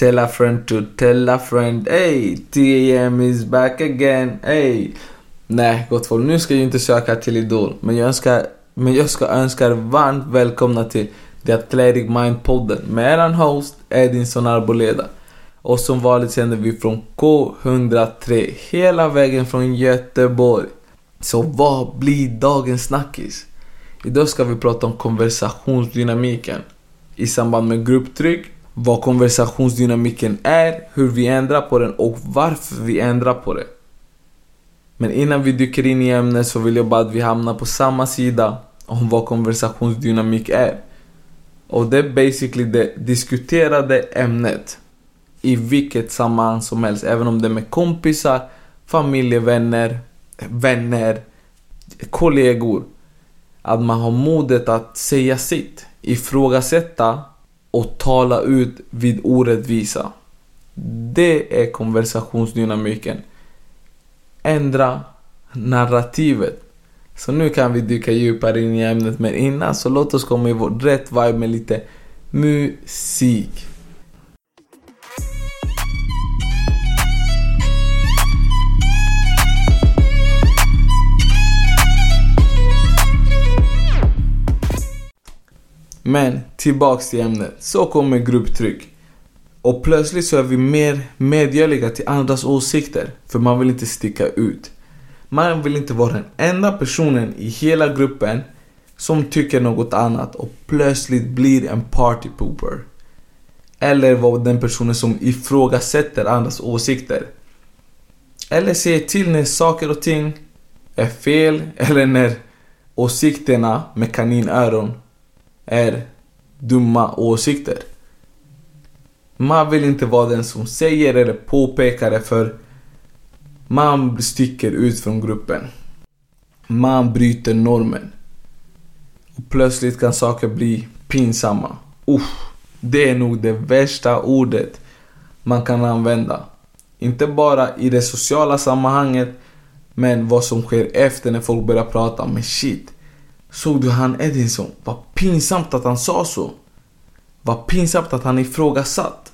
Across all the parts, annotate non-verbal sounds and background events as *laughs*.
Tell a friend to tell a friend. Hey, TAM is back again. Hey. Nej, gott folk. Nu ska jag inte söka till Idol. Men jag, önskar, men jag ska önska er varmt välkomna till The Athletic Mind-podden med eran host Edinson Arboleda. Och som vanligt sänder vi från K103 hela vägen från Göteborg. Så vad blir dagens snackis? Idag ska vi prata om konversationsdynamiken i samband med grupptryck, vad konversationsdynamiken är, hur vi ändrar på den och varför vi ändrar på det. Men innan vi dyker in i ämnet så vill jag bara att vi hamnar på samma sida om vad konversationsdynamik är. Och det är basically det diskuterade ämnet i vilket sammanhang som helst. Även om det är med kompisar, familjevänner, vänner, kollegor. Att man har modet att säga sitt ifrågasätta och tala ut vid orättvisa. Det är konversationsdynamiken. Ändra narrativet. Så nu kan vi dyka djupare in i ämnet men innan så låt oss komma i vår rätt vibe med lite musik. Men tillbaks till ämnet. Så kommer grupptryck. Och plötsligt så är vi mer medgörliga till andras åsikter. För man vill inte sticka ut. Man vill inte vara den enda personen i hela gruppen som tycker något annat och plötsligt blir en party pooper. Eller vara den personen som ifrågasätter andras åsikter. Eller säger till när saker och ting är fel eller när åsikterna med kaninöron är dumma åsikter. Man vill inte vara den som säger eller påpekar det för man sticker ut från gruppen. Man bryter normen. Och plötsligt kan saker bli pinsamma. Uff, det är nog det värsta ordet man kan använda. Inte bara i det sociala sammanhanget men vad som sker efter när folk börjar prata. Men shit, Såg du han Edinson? Vad pinsamt att han sa så. Vad pinsamt att han ifrågasatt.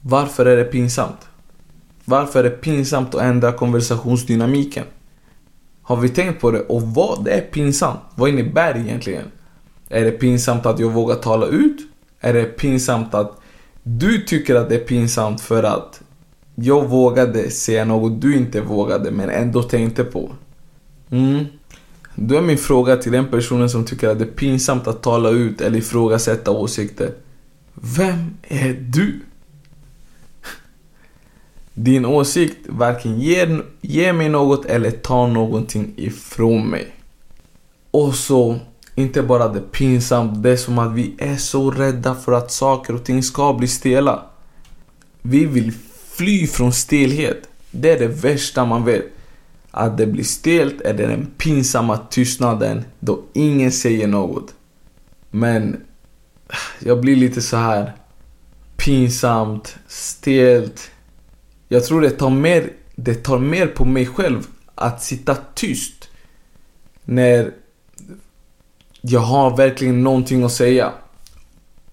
Varför är det pinsamt? Varför är det pinsamt att ändra konversationsdynamiken? Har vi tänkt på det? Och vad är pinsamt? Vad innebär det egentligen? Är det pinsamt att jag vågar tala ut? Är det pinsamt att du tycker att det är pinsamt för att jag vågade säga något du inte vågade men ändå tänkte på? Mm. Då är min fråga till den personen som tycker att det är pinsamt att tala ut eller ifrågasätta åsikter. Vem är du? Din åsikt varken ger, ger mig något eller tar någonting ifrån mig. Och så, inte bara det pinsamt, det är som att vi är så rädda för att saker och ting ska bli stela. Vi vill fly från stelhet. Det är det värsta man vet. Att det blir stelt är den pinsamma tystnaden då ingen säger något. Men jag blir lite så här pinsamt, stelt. Jag tror det tar mer, det tar mer på mig själv att sitta tyst när jag har verkligen någonting att säga.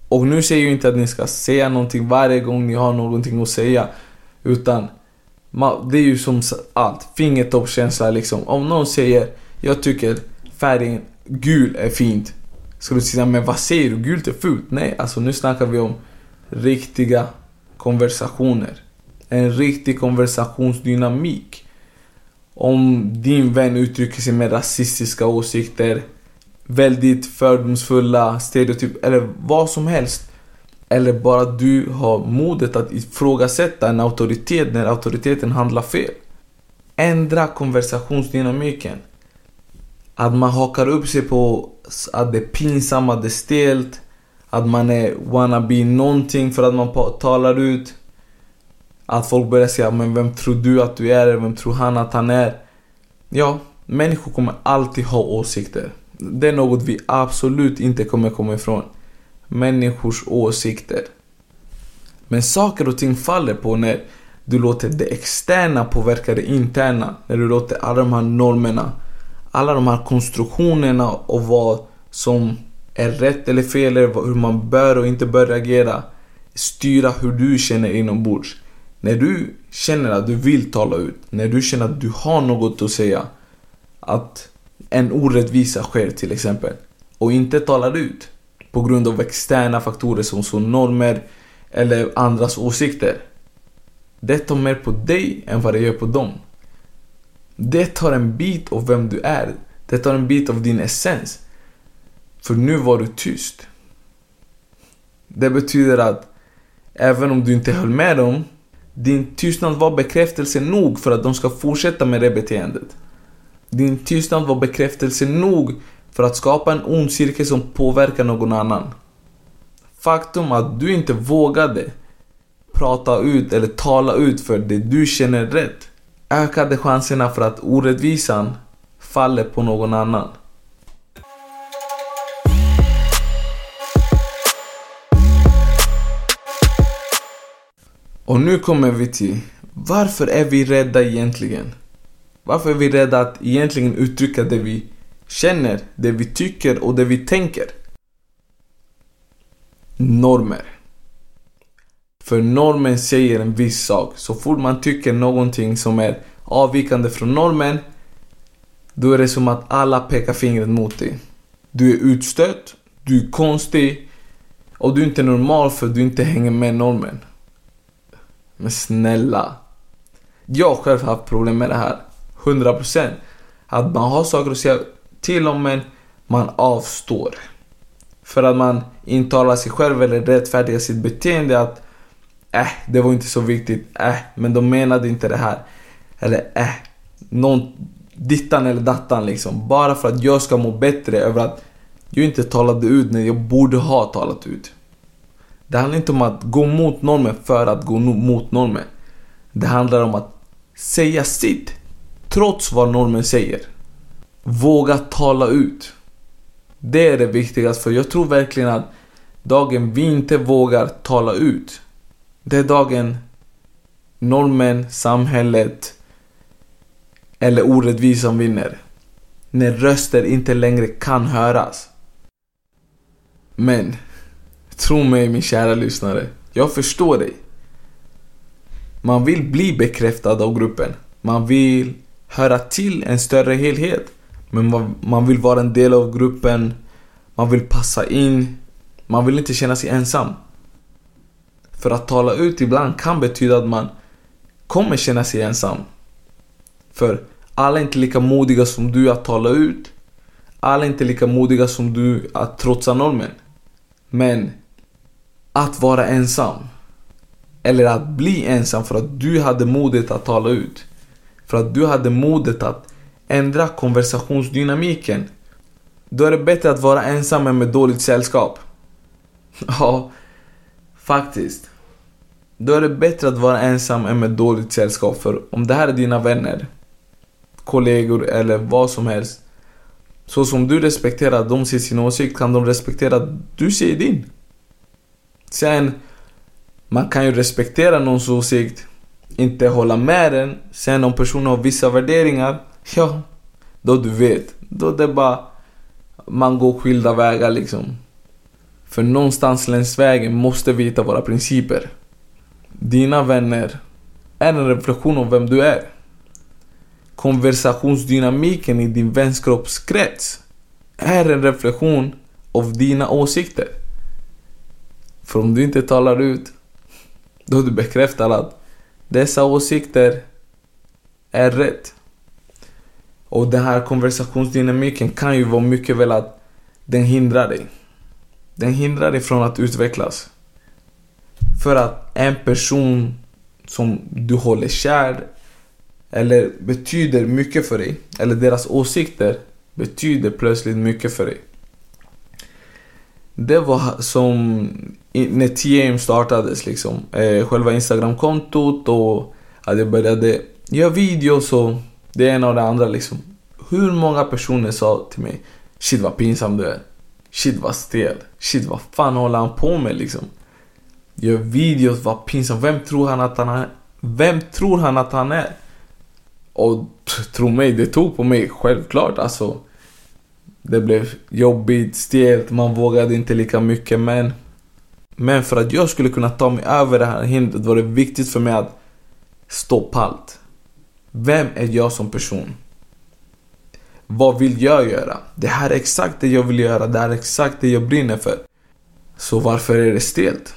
Och nu säger jag inte att ni ska säga någonting varje gång ni har någonting att säga. Utan det är ju som allt, fingertoppskänsla liksom. Om någon säger jag tycker färgen gul är fint. Ska du säga men vad säger du? Gult är fult. Nej, alltså nu snackar vi om riktiga konversationer. En riktig konversationsdynamik. Om din vän uttrycker sig med rasistiska åsikter, väldigt fördomsfulla stereotyper eller vad som helst. Eller bara du har modet att ifrågasätta en auktoritet när auktoriteten handlar fel. Ändra konversationsdynamiken. Att man hakar upp sig på att det är pinsamma, det är stelt. Att man är wannabe någonting för att man talar ut. Att folk börjar säga, men vem tror du att du är? Vem tror han att han är? Ja, människor kommer alltid ha åsikter. Det är något vi absolut inte kommer komma ifrån. Människors åsikter. Men saker och ting faller på när du låter det externa påverka det interna. När du låter alla de här normerna, alla de här konstruktionerna och vad som är rätt eller fel, eller hur man bör och inte bör reagera. Styra hur du känner inombords. När du känner att du vill tala ut, när du känner att du har något att säga. Att en orättvisa sker till exempel. Och inte talar ut. På grund av externa faktorer som så normer eller andras åsikter. Det tar mer på dig än vad det gör på dem. Det tar en bit av vem du är. Det tar en bit av din essens. För nu var du tyst. Det betyder att även om du inte höll med dem, din tystnad var bekräftelse nog för att de ska fortsätta med det beteendet. Din tystnad var bekräftelse nog för att skapa en ond cirkel som påverkar någon annan. Faktum att du inte vågade prata ut eller tala ut för det du känner rätt ökade chanserna för att orättvisan faller på någon annan. Och nu kommer vi till varför är vi rädda egentligen? Varför är vi rädda att egentligen uttrycka det vi känner, det vi tycker och det vi tänker? Normer. För normen säger en viss sak. Så fort man tycker någonting som är avvikande från normen, då är det som att alla pekar fingret mot dig. Du är utstött, du är konstig och du är inte normal för du inte hänger med normen. Men snälla. Jag har själv haft problem med det här. 100%. Att man har saker att säga till och med man avstår. För att man intalar sig själv eller rättfärdigar sitt beteende att äh, det var inte så viktigt, äh, men de menade inte det här. Eller äh, någon dittan eller dattan liksom. Bara för att jag ska må bättre över att jag inte talade ut när jag borde ha talat ut. Det handlar inte om att gå mot normen för att gå mot normen. Det handlar om att säga sitt trots vad normen säger. Våga tala ut. Det är det viktigaste för jag tror verkligen att dagen vi inte vågar tala ut. Det är dagen normen, samhället eller orättvisan vinner. När röster inte längre kan höras. Men Tro mig min kära lyssnare. Jag förstår dig. Man vill bli bekräftad av gruppen. Man vill höra till en större helhet. Men man vill vara en del av gruppen. Man vill passa in. Man vill inte känna sig ensam. För att tala ut ibland kan betyda att man kommer känna sig ensam. För alla är inte lika modiga som du att tala ut. Alla är inte lika modiga som du att trotsa normen. Men att vara ensam. Eller att bli ensam för att du hade modet att tala ut. För att du hade modet att ändra konversationsdynamiken. Då är det bättre att vara ensam än med dåligt sällskap. *laughs* Ja, faktiskt. Då är det bättre att vara ensam än med dåligt sällskap. För om det här är dina vänner, kollegor eller vad som helst. Så som du respekterar att de ser sin åsikt kan de respektera att du ser din. Sen, man kan ju respektera någons åsikt, inte hålla med den. Sen om personen har vissa värderingar, ja, då du vet. Då det är bara, man går skilda vägar liksom. För någonstans längs vägen måste vi hitta våra principer. Dina vänner är en reflektion av vem du är. Konversationsdynamiken i din vänskapskrets är en reflektion av dina åsikter. För om du inte talar ut, då du bekräftar att dessa åsikter är rätt. Och den här konversationsdynamiken kan ju vara mycket väl att den hindrar dig. Den hindrar dig från att utvecklas. För att en person som du håller kär eller betyder mycket för dig, eller deras åsikter betyder plötsligt mycket för dig. Det var som när TM startades liksom. Eh, själva Instagram-kontot och att jag började göra videos och det ena och det andra liksom. Hur många personer sa till mig Shit vad pinsam du är. Shit vad stel. Shit vad fan håller han på med liksom. Gör videos, vad pinsam. Vem tror han att han är? Vem tror han att han är? Och tro mig, det tog på mig självklart alltså. Det blev jobbigt, stelt, man vågade inte lika mycket men Men för att jag skulle kunna ta mig över det här hindret var det viktigt för mig att stå pallt vem är jag som person? Vad vill jag göra? Det här är exakt det jag vill göra, det här är exakt det jag brinner för. Så varför är det stelt?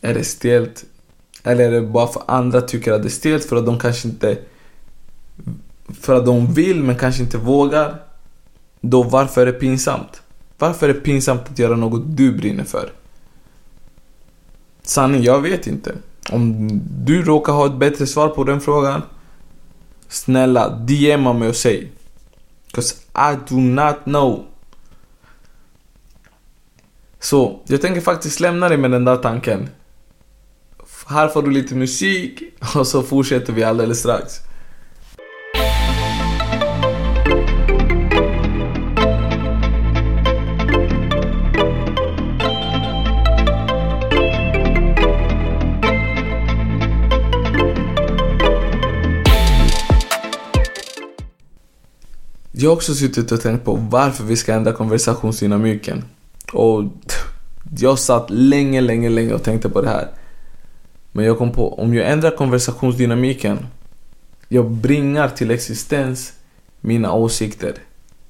Är det stelt? Eller är det bara för andra tycker att det är stelt för att de kanske inte... För att de vill men kanske inte vågar? Då varför är det pinsamt? Varför är det pinsamt att göra något du brinner för? Sanning, jag vet inte. Om du råkar ha ett bättre svar på den frågan Snälla, DMa mig och säg. Cause I do not know. Så, jag tänker faktiskt lämna dig med den där tanken. Här får du lite musik *laughs* och så fortsätter vi alldeles strax. Jag har också suttit och tänkt på varför vi ska ändra konversationsdynamiken. Och *laughs* jag satt länge, länge, länge och tänkte på det här. Men jag kom på, om jag ändrar konversationsdynamiken Jag bringar till existens mina åsikter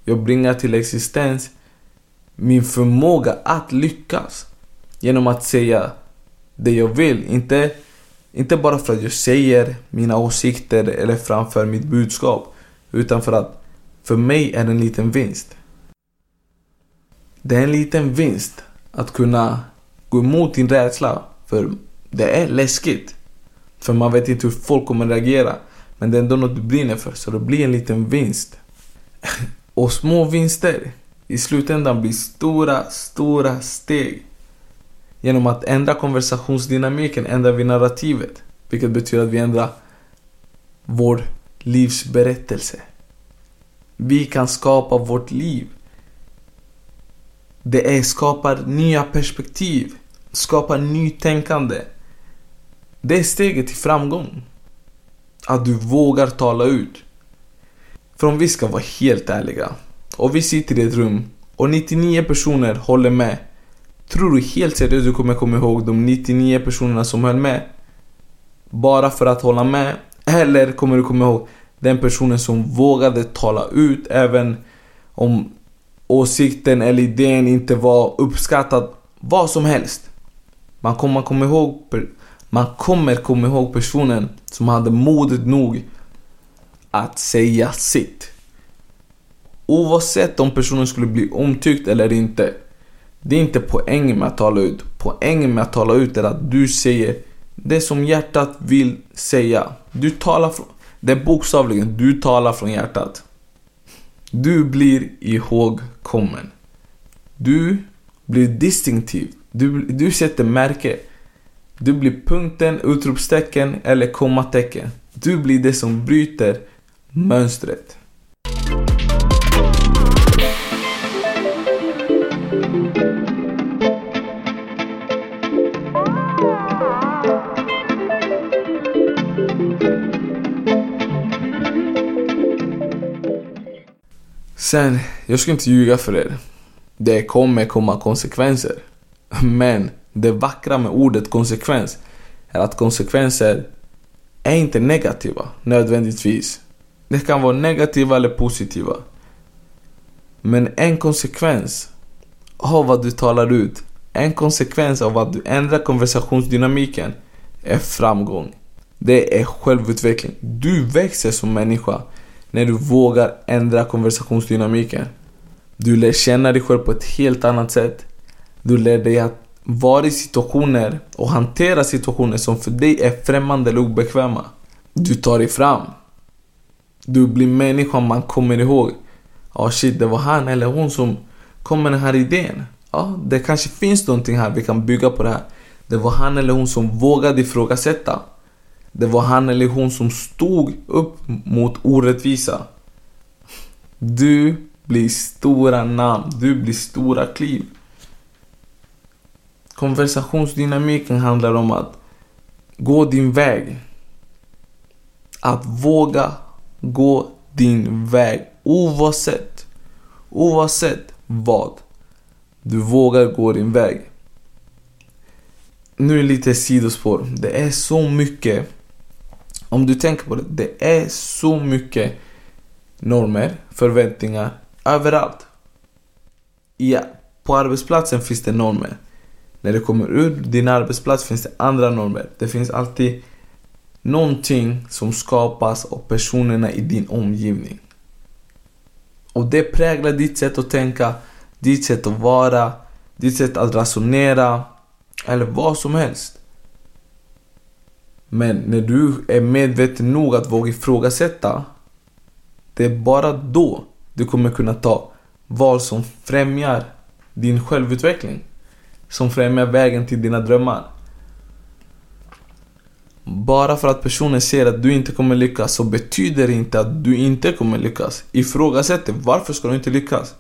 Jag bringar till existens min förmåga att lyckas Genom att säga det jag vill, inte, inte bara för att jag säger mina åsikter eller framför mitt budskap Utan för att för mig är det en liten vinst Det är en liten vinst att kunna gå emot din rädsla För det är läskigt. För man vet inte hur folk kommer reagera. Men det är ändå något du brinner för, så det blir en liten vinst. *laughs* Och små vinster i slutändan blir stora, stora steg. Genom att ändra konversationsdynamiken ändrar vi narrativet. Vilket betyder att vi ändrar vår livsberättelse. Vi kan skapa vårt liv. Det är, skapar nya perspektiv, skapar nytänkande. Det är steget till framgång. Att du vågar tala ut. För om vi ska vara helt ärliga och vi sitter i ett rum och 99 personer håller med. Tror du helt seriöst du kommer komma ihåg de 99 personerna som höll med? Bara för att hålla med? Eller kommer du komma ihåg den personen som vågade tala ut även om åsikten eller idén inte var uppskattad? Vad som helst. Man kommer komma ihåg man kommer komma ihåg personen som hade modet nog att säga sitt. Oavsett om personen skulle bli omtyckt eller inte. Det är inte poängen med att tala ut. Poängen med att tala ut är att du säger det som hjärtat vill säga. Du talar från... Det är bokstavligen, du talar från hjärtat. Du blir ihågkommen. Du blir distinktiv. Du, du sätter märke. Du blir punkten, utropstecken eller kommatecken. Du blir det som bryter mönstret. Ah! Sen, jag ska inte ljuga för er. Det kommer komma konsekvenser. Men det vackra med ordet konsekvens är att konsekvenser är inte negativa nödvändigtvis. Det kan vara negativa eller positiva. Men en konsekvens av vad du talar ut, en konsekvens av att du ändrar konversationsdynamiken är framgång. Det är självutveckling. Du växer som människa när du vågar ändra konversationsdynamiken. Du lär känna dig själv på ett helt annat sätt. Du lär dig att vara i situationer och hantera situationer som för dig är främmande eller obekväma. Du tar dig fram. Du blir människan man kommer ihåg. Ja oh shit, det var han eller hon som kom med den här idén. Ja, det kanske finns någonting här, vi kan bygga på det här. Det var han eller hon som vågade ifrågasätta. Det var han eller hon som stod upp mot orättvisa. Du blir stora namn, du blir stora kliv. Konversationsdynamiken handlar om att gå din väg. Att våga gå din väg oavsett, oavsett vad. Du vågar gå din väg. Nu är lite sidospår. Det är så mycket. Om du tänker på det. Det är så mycket normer, förväntningar överallt. Ja, på arbetsplatsen finns det normer. När du kommer ut din arbetsplats finns det andra normer. Det finns alltid någonting som skapas av personerna i din omgivning. Och det präglar ditt sätt att tänka, ditt sätt att vara, ditt sätt att resonera eller vad som helst. Men när du är medveten nog att våga ifrågasätta, det är bara då du kommer kunna ta val som främjar din självutveckling. Som främjar vägen till dina drömmar. Bara för att personen ser att du inte kommer lyckas så betyder det inte att du inte kommer lyckas. Ifrågasätt det. Varför ska du inte lyckas?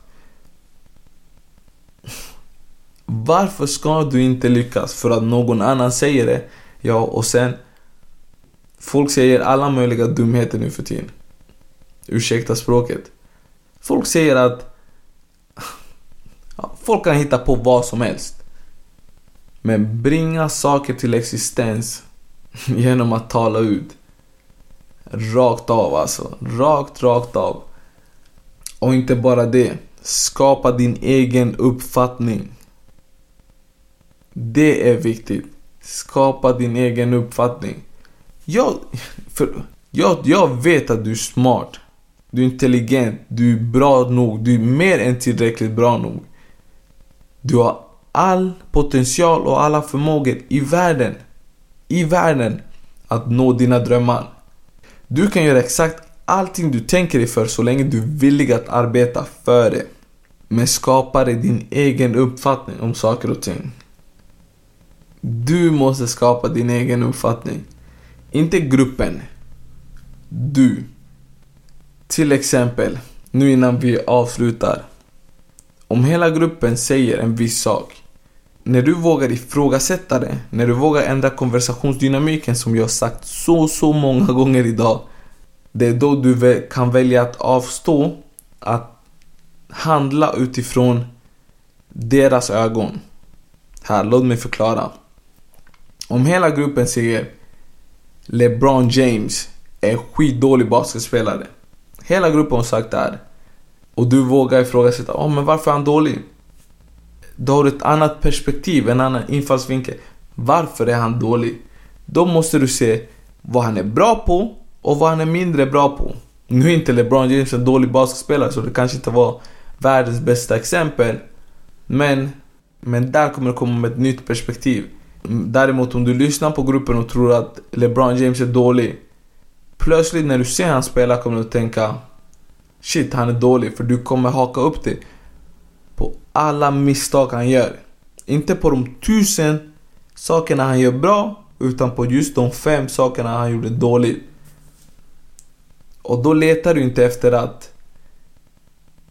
Varför ska du inte lyckas? För att någon annan säger det. Ja, och sen Folk säger alla möjliga dumheter nu för tiden. Ursäkta språket. Folk säger att folk kan hitta på vad som helst. Men bringa saker till existens *laughs* genom att tala ut. Rakt av alltså. Rakt, rakt av. Och inte bara det. Skapa din egen uppfattning. Det är viktigt. Skapa din egen uppfattning. Jag, för, jag, jag vet att du är smart. Du är intelligent. Du är bra nog. Du är mer än tillräckligt bra nog. Du har all potential och alla förmågor i världen. I världen. Att nå dina drömmar. Du kan göra exakt allting du tänker dig för så länge du är villig att arbeta för det. Men skapa dig din egen uppfattning om saker och ting. Du måste skapa din egen uppfattning. Inte gruppen. Du. Till exempel, nu innan vi avslutar. Om hela gruppen säger en viss sak. När du vågar ifrågasätta det, när du vågar ändra konversationsdynamiken som jag sagt så, så många *laughs* gånger idag. Det är då du kan välja att avstå att handla utifrån deras ögon. Här, låt mig förklara. Om hela gruppen säger LeBron James är skitdålig basketspelare. Hela gruppen har sagt det här. Och du vågar ifrågasätta, oh, men varför är han dålig? Då har du ett annat perspektiv, en annan infallsvinkel. Varför är han dålig? Då måste du se vad han är bra på och vad han är mindre bra på. Nu är inte LeBron James en dålig basketspelare så det kanske inte var världens bästa exempel. Men, men där kommer det komma med ett nytt perspektiv. Däremot om du lyssnar på gruppen och tror att LeBron James är dålig. Plötsligt när du ser han spela kommer du tänka Shit, han är dålig. För du kommer haka upp dig på alla misstag han gör. Inte på de tusen sakerna han gör bra, utan på just de fem sakerna han gjorde dåligt. Och då letar du inte efter att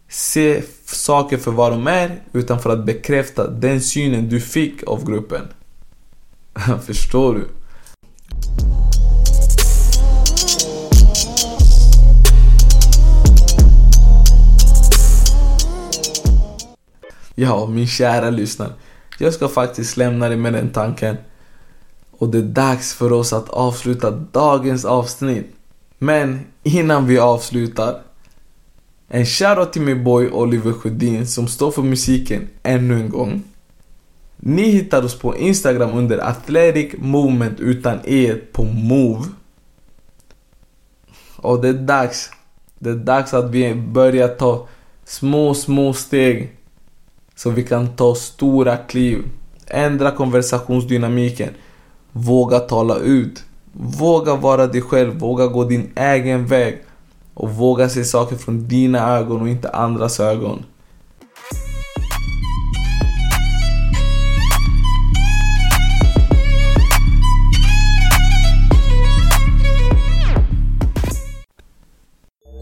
se saker för vad de är, utan för att bekräfta den synen du fick av gruppen. *laughs* Förstår du? Ja, min kära lyssnare. Jag ska faktiskt lämna dig med den tanken. Och det är dags för oss att avsluta dagens avsnitt. Men innan vi avslutar. En shoutout till min boy Oliver Sjödin som står för musiken ännu en gång. Ni hittar oss på Instagram under Athletic Movement utan e på Move. Och det är dags. Det är dags att vi börjar ta små, små steg. Så vi kan ta stora kliv. Ändra konversationsdynamiken. Våga tala ut. Våga vara dig själv. Våga gå din egen väg. Och våga se saker från dina ögon och inte andras ögon.